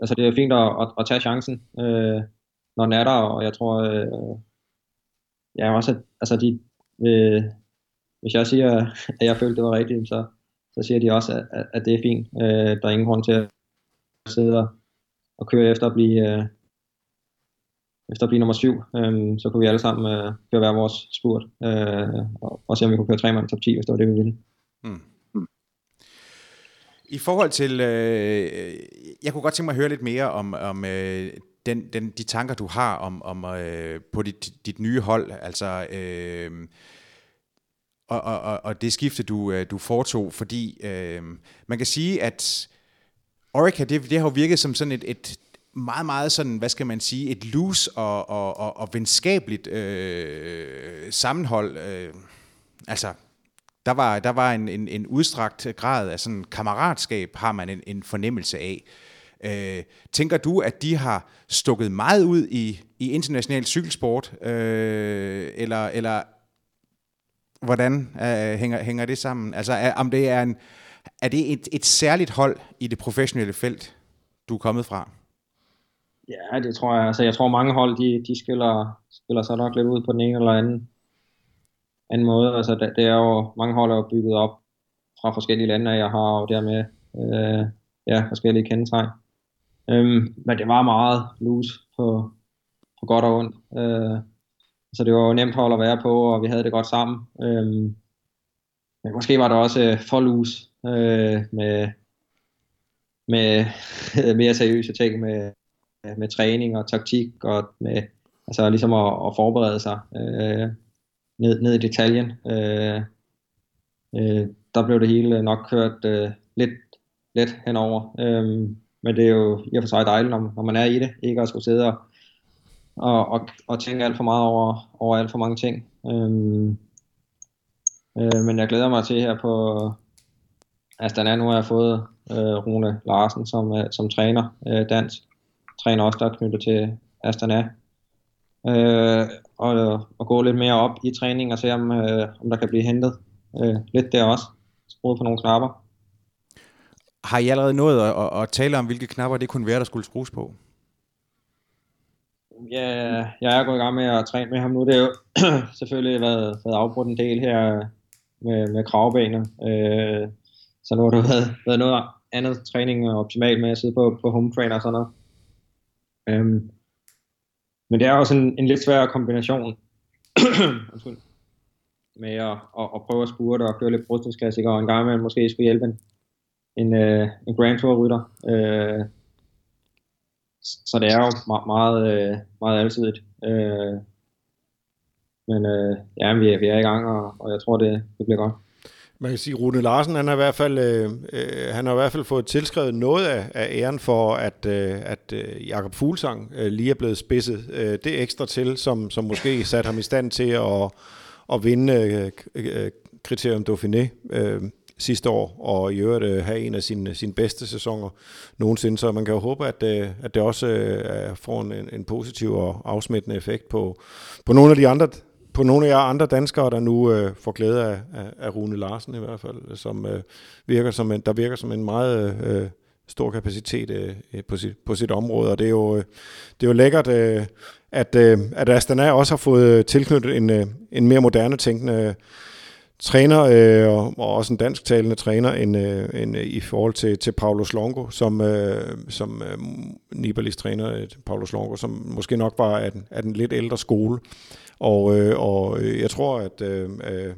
altså, det er fint at, at, at tage chancen, øh, når den er der, og jeg tror, øh, ja, også, at, altså, de, øh, hvis jeg siger, at jeg følte, det var rigtigt, så, så siger de også, at, at det er fint. Øh, der er ingen grund til at sidde og køre efter at blive, øh, efter at blive nummer syv. Øh, så kunne vi alle sammen øh, køre hver vores spurt, øh, og, og se om vi kunne køre tre mand top 10, hvis det var det, vi ville. Mm. I forhold til, øh, jeg kunne godt tænke mig at høre lidt mere om, om øh, den, den, de tanker, du har om, om øh, på dit, dit nye hold. Altså, øh, og, og, og det skifte, du, øh, du foretog, fordi øh, man kan sige, at Orica, det, det har jo virket som sådan et, et meget, meget sådan, hvad skal man sige, et loose og, og, og, og venskabeligt øh, sammenhold. Øh, altså, der var, der var en, en, en udstrakt grad af sådan kammeratskab, har man en, en fornemmelse af. Øh, tænker du, at de har stukket meget ud i, i international cykelsport, øh, eller, eller hvordan øh, hænger, hænger det sammen? Altså, er, om det er, en, er det et, et særligt hold i det professionelle felt, du er kommet fra? Ja, det tror jeg. Altså, jeg tror, mange hold, de, de skiller, skiller sig nok lidt ud på den ene eller anden, anden måde. Altså, det, det er jo, mange hold er jo bygget op fra forskellige lande, og jeg har jo dermed øh, ja, forskellige kendetegn. Øhm, men det var meget loose på, på godt og ondt. Øh, så det var jo nemt hold at være på, og vi havde det godt sammen. Øhm, men måske var det også øh, for loose øh, med, med mere seriøse ting med, med træning og taktik og med altså ligesom at, at forberede sig øh, ned, ned i detaljen. Øh, øh, der blev det hele nok kørt øh, lidt let henover. Øh, men det er jo i og for sig dejligt, når, når man er i det, ikke at skulle sidde og, og, og, og tænke alt for meget over, over alt for mange ting. Øhm, øh, men jeg glæder mig til her på Astana, nu har jeg fået øh, Rune Larsen som, øh, som træner, øh, dansk træner også, der er knyttet til Astana. Øh, og, og gå lidt mere op i træning og se, om, øh, om der kan blive hentet øh, lidt der også. Skruet på nogle knapper. Har I allerede nået at, at, at tale om, hvilke knapper det kunne være, der skulle skrues på? Ja, jeg er gået i gang med at træne med ham nu. Det er jo selvfølgelig været, været afbrudt en del her med, med kravbaner. Øh, så nu har det været, været noget andet træning optimalt med at sidde på, på home trainer og sådan noget. Øhm, men det er også en, en lidt svær kombination med at, at, at prøve at spurte og køre lidt brystningsklassikere og en gang med måske skulle hjælpe en, en, øh, en Grand Tour rytter. Øh, så det er jo meget, meget, meget alsidigt. Øh, men øh, ja, vi er, vi er i gang, og, og jeg tror, det, det bliver godt. Man kan sige, Rune Larsen, han har i hvert fald, øh, øh han har i hvert fald fået tilskrevet noget af, af æren for, at, øh, at øh, Jakob Fuglsang øh, lige er blevet spidset øh, det ekstra til, som, som måske satte ham i stand til at, at vinde øh, øh, kriterium Dauphiné øh, sidste år, og i øvrigt øh, have en af sine, sine bedste sæsoner nogensinde. Så man kan jo håbe, at, øh, at det også øh, får en, en positiv og afsmittende effekt på, på nogle af de andre på nogle af jer andre danskere, der nu øh, får glæde af, af, af Rune Larsen i hvert fald, som øh, virker som en, der virker som en meget øh, stor kapacitet øh, på, sit, på sit område, og det er jo, øh, det er jo lækkert, øh, at, øh, at Astana også har fået øh, tilknyttet en, øh, en mere moderne tænkende træner, øh, og, også en dansktalende træner, end, øh, end, øh, i forhold til, til Paulos Longo, som, øh, som øh, Nibalis træner, øh, Paulos Longo, som måske nok var af den, af den lidt ældre skole. Og, øh, og øh, jeg tror, at øh, øh,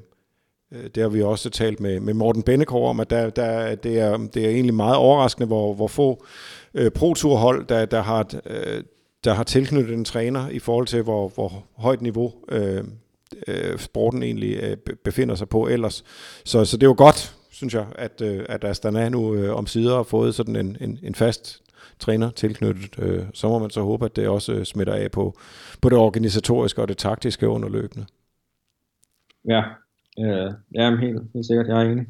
det har vi også talt med, med Morten Bennekov om, at der, der, det, er, det er egentlig meget overraskende, hvor, hvor få øh, pro-turhold, der, der, har, øh, der har tilknyttet en træner i forhold til, hvor, hvor højt niveau øh, øh, sporten egentlig øh, befinder sig på ellers. Så, så det er jo godt, synes jeg, at, øh, at Astana nu øh, om sider har fået sådan en, en, en fast træner tilknyttet. Øh, så må man så håbe, at det også øh, smitter af på, på det organisatoriske og det taktiske underløbende. Ja, øh, ja helt, helt sikkert, jeg er enig.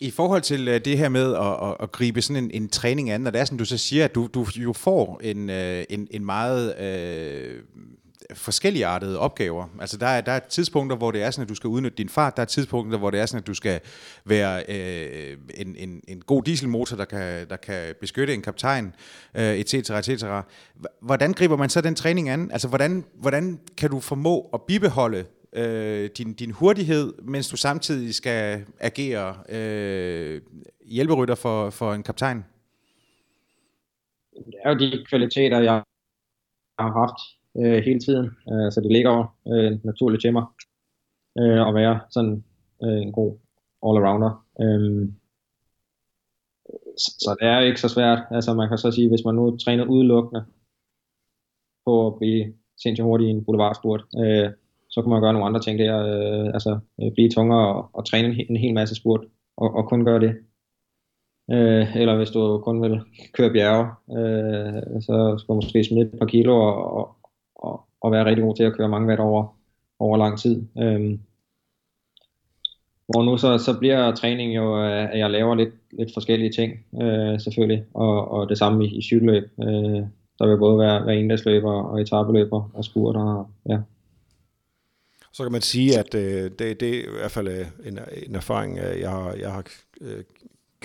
I forhold til øh, det her med at, at, at gribe sådan en, en træning an, og det er sådan, du så siger, at du, du jo får en, øh, en, en meget øh, forskelligartede opgaver. Altså der er, der er tidspunkter, hvor det er sådan, at du skal udnytte din fart. Der er tidspunkter, hvor det er sådan, at du skal være øh, en, en, en god dieselmotor, der kan, der kan beskytte en kaptajn, øh, et cetera. Hvordan griber man så den træning an? Altså hvordan, hvordan kan du formå at bibeholde øh, din, din hurtighed, mens du samtidig skal agere øh, hjælperytter for, for en kaptajn? Det er jo de kvaliteter, jeg har haft øh, hele tiden. Øh, så det ligger øh, naturligt til mig øh, at være sådan øh, en god all-arounder. Øh, så, så det er ikke så svært. Altså man kan så sige, hvis man nu træner udelukkende på at blive sindssygt hurtig i en boulevardspurt, øh, så kan man gøre nogle andre ting der, øh, altså øh, blive tungere og, og træne en, en hel masse spurt, og, og kun gøre det. Øh, eller hvis du kun vil køre bjerge, øh, så skal du måske smide et par kilo og, og, og være rigtig god til at køre mange watt over, over lang tid. Øhm, hvor nu så, så bliver træningen jo, øh, at jeg laver lidt, lidt forskellige ting, øh, selvfølgelig, og, og det samme i, i cykelløb. Øh, der vil både være, være endagsløber og etabeløber og spurter, og, ja. Så kan man sige, at øh, det, det er i hvert fald øh, en, en erfaring, øh, jeg har, jeg har øh,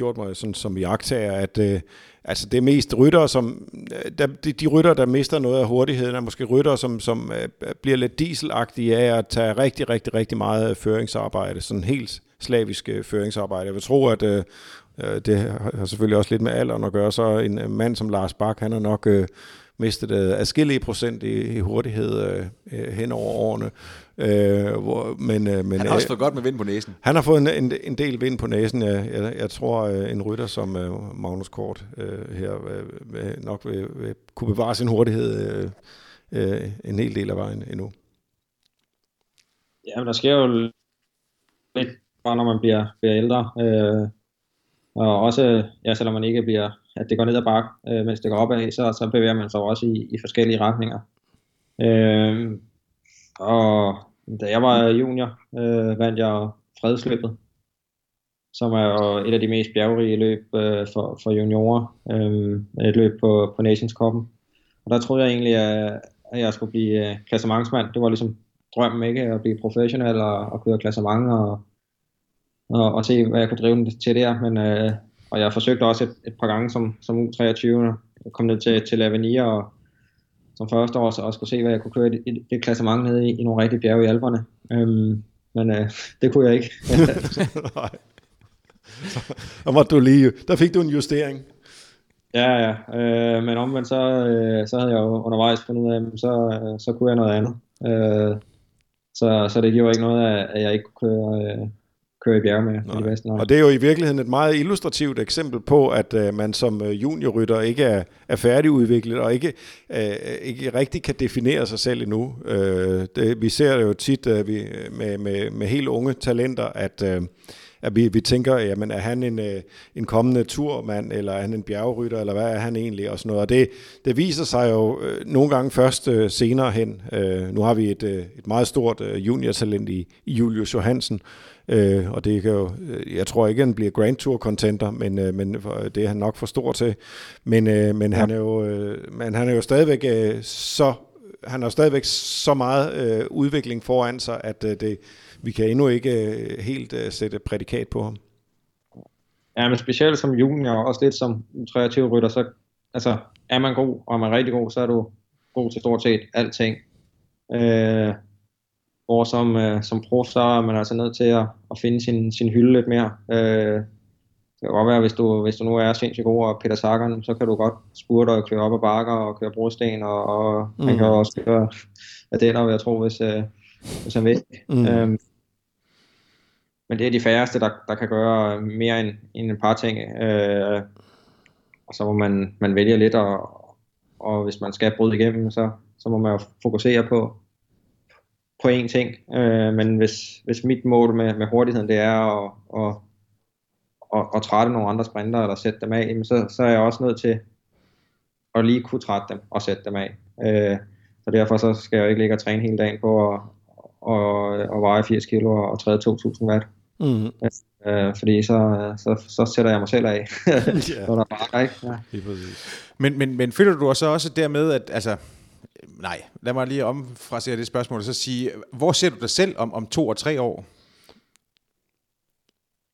gjort mig sådan, som jagttager, at øh, altså det er mest rytter, som, øh, der, de, de rytter, der mister noget af hurtigheden, er måske rytter, som, som øh, bliver lidt dieselagtige af at tage rigtig, rigtig, rigtig meget føringsarbejde, sådan helt slavisk øh, føringsarbejde. Jeg vil tro, at øh, øh det har selvfølgelig også lidt med alderen at gøre, så en øh, mand som Lars Bak, han har nok... Øh, mistet øh, adskillige procent i, i hurtighed øh, hen over årene. Øh, hvor, men, øh, men, han har også fået godt med vind på næsen. Han har fået en, en, en del vind på næsen, ja. Jeg, jeg tror, øh, en rytter som øh, Magnus Kort øh, her øh, nok vil, vil kunne bevare sin hurtighed øh, øh, en hel del af vejen endnu. Ja, men der sker jo lidt bare, når man bliver, bliver ældre. Øh, og også, ja, selvom man ikke bliver at det går ned ad bakke, øh, mens det går opad, så, så bevæger man sig også i, i forskellige retninger. Øh, og da jeg var junior, øh, vandt jeg fredsløbet, som er et af de mest bjergrige løb øh, for, for juniorer. Øh, et løb på, på Nations Cup'en. Og der troede jeg egentlig, at, at jeg skulle blive øh, klassementsmand. Det var ligesom drømmen, ikke? At blive professionel og, og køre klassement og, og, og se, hvad jeg kunne drive den til der. Men øh, og jeg forsøgte også et, et par gange som, som U23 at komme ned til, til Lavenia og som første år så også kunne se, hvad jeg kunne køre i det, det klassement ned i, i nogle rigtige bjerge i Alperne. Øhm, men øh, det kunne jeg ikke. Nej. Og var du lige, der fik du en justering. Ja, ja. Øh, men omvendt så, øh, så havde jeg jo undervejs fundet ud af, så, øh, så kunne jeg noget andet. Øh, så, så det gjorde ikke noget, at jeg ikke kunne køre, øh, køre i bjerge med i Vesten. Og det er jo i virkeligheden et meget illustrativt eksempel på, at uh, man som uh, juniorrytter ikke er, er færdigudviklet og ikke, uh, ikke rigtig kan definere sig selv endnu. Uh, det, vi ser det jo tit uh, vi, med, med, med helt unge talenter, at uh, at vi, vi tænker, jamen er han en, en kommende turmand, eller er han en bjergrytter, eller hvad er han egentlig, og sådan noget. Og det, det viser sig jo øh, nogle gange først øh, senere hen. Øh, nu har vi et, øh, et meget stort øh, juniortalent i, i Julius Johansen, Øh, og det kan jo, øh, jeg tror ikke, han bliver Grand Tour contender, men, øh, men det er han nok for stor til. Men, øh, men, ja. han, er jo, øh, men han er jo stadigvæk øh, så han har stadigvæk så meget øh, udvikling foran sig, at øh, det, vi kan endnu ikke øh, helt øh, sætte prædikat på ham. Ja, men specielt som junior, og også lidt som 23-rytter, så altså, er man god, og er man rigtig god, så er du god til stort set alting. Øh, hvor som, øh, som prof, så er man altså nødt til at, at finde sin, sin hylde lidt mere. Øh, det kan godt være, hvis du, hvis du nu er sindssygt god og Peter Sagan, så kan du godt spurte og køre op ad bakker og køre brosten, og, og mm. han kan også køre Adeller, vil jeg tro, hvis, øh, hvis han vil. Mm. Øhm, men det er de færreste, der, der kan gøre mere end, end et par ting. Øh, og så må man, man vælge lidt, og, og hvis man skal bryde igennem, så, så må man jo fokusere på, på én ting. Øh, men hvis, hvis mit mål med, med hurtigheden det er at, at, at, at trætte nogle andre sprinter eller sætte dem af, så, så er jeg også nødt til at lige kunne trætte dem og sætte dem af. Øh, så derfor så skal jeg jo ikke ligge og træne hele dagen på at, at, at veje 80 kilo og træde 2.000 watt. Mm. Øh, fordi så, så, så sætter jeg mig selv af. yeah. så der bare, ikke? Ja. Men, men, men føler du så også dermed, at altså, Øh, nej, lad mig lige omfrasere det spørgsmål og så sige, hvor ser du dig selv om, om to og tre år?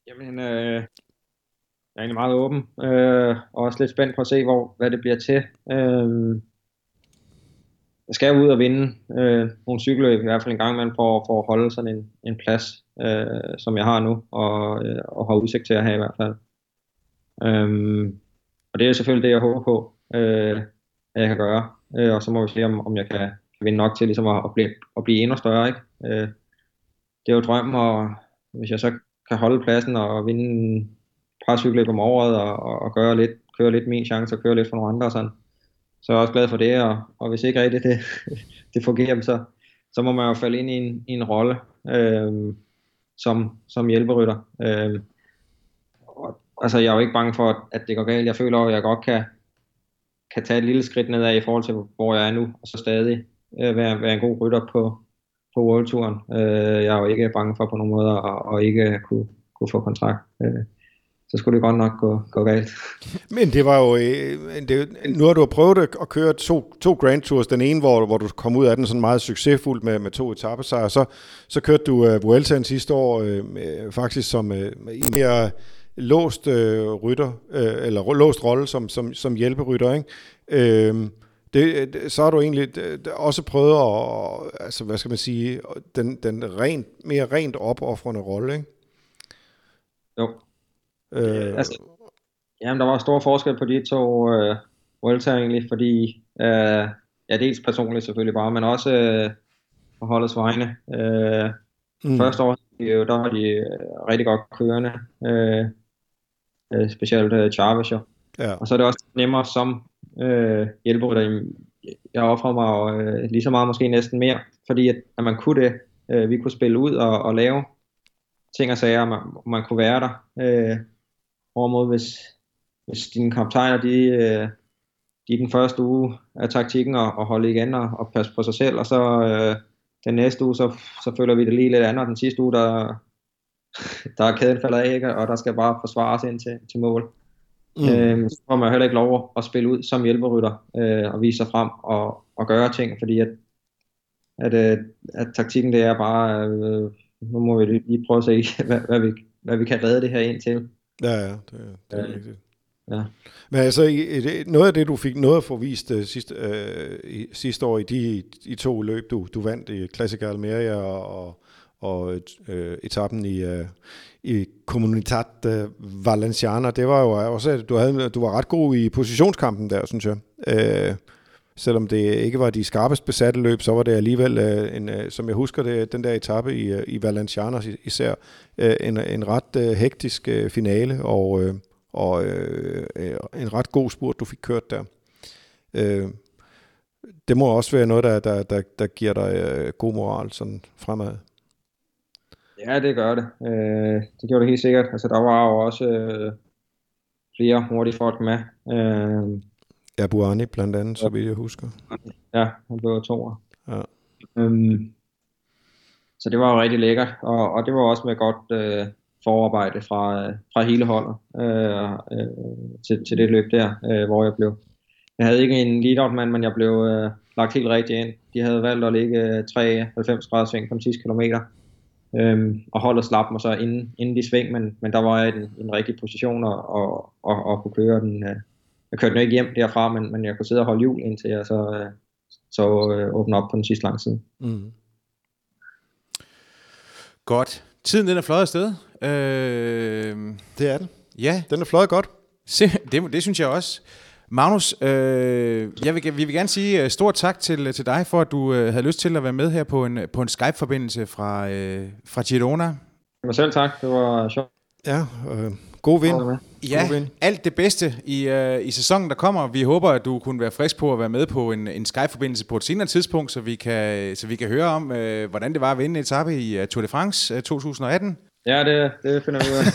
Jamen, øh, jeg er egentlig meget åben, øh, og også lidt spændt på at se, hvor, hvad det bliver til. Øh, jeg skal ud og vinde øh, nogle cykelløb, i hvert fald en gang imellem, for, for at holde sådan en, en plads, øh, som jeg har nu, og, øh, og har udsigt til at have i hvert fald. Øh, og det er selvfølgelig det, jeg håber på, øh, at jeg kan gøre øh, og så må vi se, om, om jeg kan, vinde nok til ligesom at, at, blive, at blive endnu større. Ikke? Øh, det er jo drømmen, og hvis jeg så kan holde pladsen og vinde et par cykler om året og, og, og gøre lidt, køre lidt min chance og køre lidt for nogle andre og sådan, så er jeg også glad for det, og, og hvis ikke rigtigt det, det fungerer, så, så må man jo falde ind i en, i en rolle øh, som, som hjælperytter. Øh, og, altså jeg er jo ikke bange for, at det går galt. Jeg føler at jeg godt kan, kan tage et lille skridt nedad i forhold til, hvor jeg er nu, og så stadig øh, være, være en god rytter på, på World Touren. Øh, jeg er jo ikke bange for på nogen måde at, at ikke kunne, kunne få kontrakt. Øh, så skulle det godt nok gå, gå galt. Men det var jo, øh, det, nu har du prøvet at køre to, to Grand Tours, den ene, hvor, hvor du kom ud af den sådan meget succesfuldt med, med to etappesejre, så, så kørte du uh, Vueltaen sidste år øh, faktisk som øh, mere låst uh, rytter, uh, eller låst rolle som, som, som hjælperytter, ikke? Uh, det, det, så har du egentlig det, også prøvet at, altså hvad skal man sige, den, den rent, mere rent opoffrende rolle, ikke? Jo. Øh, altså, jamen, der var stor forskel på de to øh, Vuelta egentlig, fordi, øh, ja, dels personligt selvfølgelig bare, men også øh, på holdets vegne. Øh, mm. Første år, der var de øh, rigtig godt kørende, øh, øh, specielt øh, Chavez jo. Ja. Og så er det også nemmere som øh, hjælperytter. Jeg offrede mig øh, lige så meget, måske næsten mere, fordi at, at man kunne det. Øh, vi kunne spille ud og, og lave ting og sager, man, man kunne være der. Øh, Hvorimod hvis, hvis dine kaptajner, de, øh, de er den første uge af taktikken og, og holde igen og, og passe på sig selv, og så øh, den næste uge, så, så føler vi det lige lidt andet, og den sidste uge, der, der er kæden faldet af, ikke? og der skal bare forsvares ind til, til mål. Mm. Øh, så får man heller ikke lov at spille ud som hjælperytter øh, og vise sig frem og, og gøre ting, fordi at, at, øh, at taktikken det er bare, øh, nu må vi lige prøve at se, hvad, hvad, vi, hvad vi kan redde det her ind til. Ja, ja, det, det er rigtigt. Ja. Men altså, noget af det, du fik noget at få vist uh, sidste, uh, i, sidste år i de i to løb, du, du vandt i Classic Almeria og, og øh, etappen i, øh, i Comunitat øh, Valenciana, det var jo også, at du, havde, du var ret god i positionskampen der, synes jeg. Øh, selvom det ikke var de skarpest besatte løb, så var det alligevel, øh, en, øh, som jeg husker det, den der etape i, øh, i Valenciana især, øh, en, en ret øh, hektisk øh, finale, og, øh, og øh, en ret god spurt, du fik kørt der. Øh, det må også være noget, der, der, der, der giver dig øh, god moral sådan fremad. Ja, det gør det. Øh, det gjorde det helt sikkert. Altså, der var jo også øh, flere hurtige folk med. Øh, Ja, Buani blandt andet, så vidt jeg husker. Ja, han blev toer. Ja. Øhm, så det var jo rigtig lækkert, og, og det var også med godt øh, forarbejde fra, fra hele holdet øh, øh, til, til det løb der, øh, hvor jeg blev. Jeg havde ikke en lead mand, men jeg blev øh, lagt helt rigtigt ind. De havde valgt at ligge 3,90 grader sving på sidste kilometer, øhm, og holdet slap mig så inden, inden de sving, men, men der var jeg i en, en rigtig position og, og, og, og kunne køre den, øh, jeg kørte den ikke hjem derfra, men, men jeg kunne sidde og holde jul indtil jeg så, øh, så øh, åbne op på den sidste lang side. Mm. Godt. Tiden den er fløjet afsted. Øh, det er den. Ja. Den er fløjet godt. Se, det, det synes jeg også. Magnus, øh, jeg vil, vi vil gerne sige øh, stort tak til, til dig, for at du øh, havde lyst til at være med her på en, på en Skype-forbindelse fra, øh, fra Girona. Selv tak, det var sjovt. Ja, øh, God vind. Ja, God vind. alt det bedste i, uh, i sæsonen, der kommer. Vi håber, at du kunne være frisk på at være med på en, en Skype-forbindelse på et senere tidspunkt, så vi kan, så vi kan høre om, uh, hvordan det var at vinde etape i uh, Tour de France uh, 2018. Ja, det, det finder vi ud af.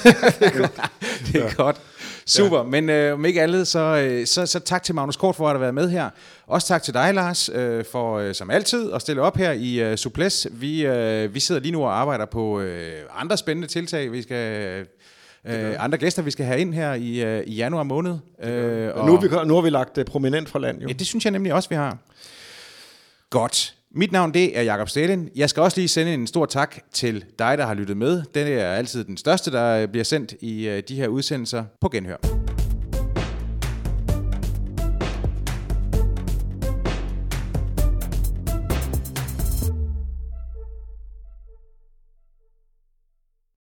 det er godt. Super, ja. men øh, om ikke andet, så, øh, så, så tak til Magnus Kort for at have været med her. Også tak til dig, Lars, øh, for øh, som altid at stille op her i øh, Suples. Vi, øh, vi sidder lige nu og arbejder på øh, andre spændende tiltag. Vi skal øh, andre gæster, vi skal have ind her i, øh, i januar måned. Øh, og nu, har vi, nu har vi lagt det prominent fra land, jo. Ja, det synes jeg nemlig også, vi har. Godt. Mit navn det er Jakob Stalin. Jeg skal også lige sende en stor tak til dig, der har lyttet med. Den er altid den største, der bliver sendt i øh, de her udsendelser på genhør.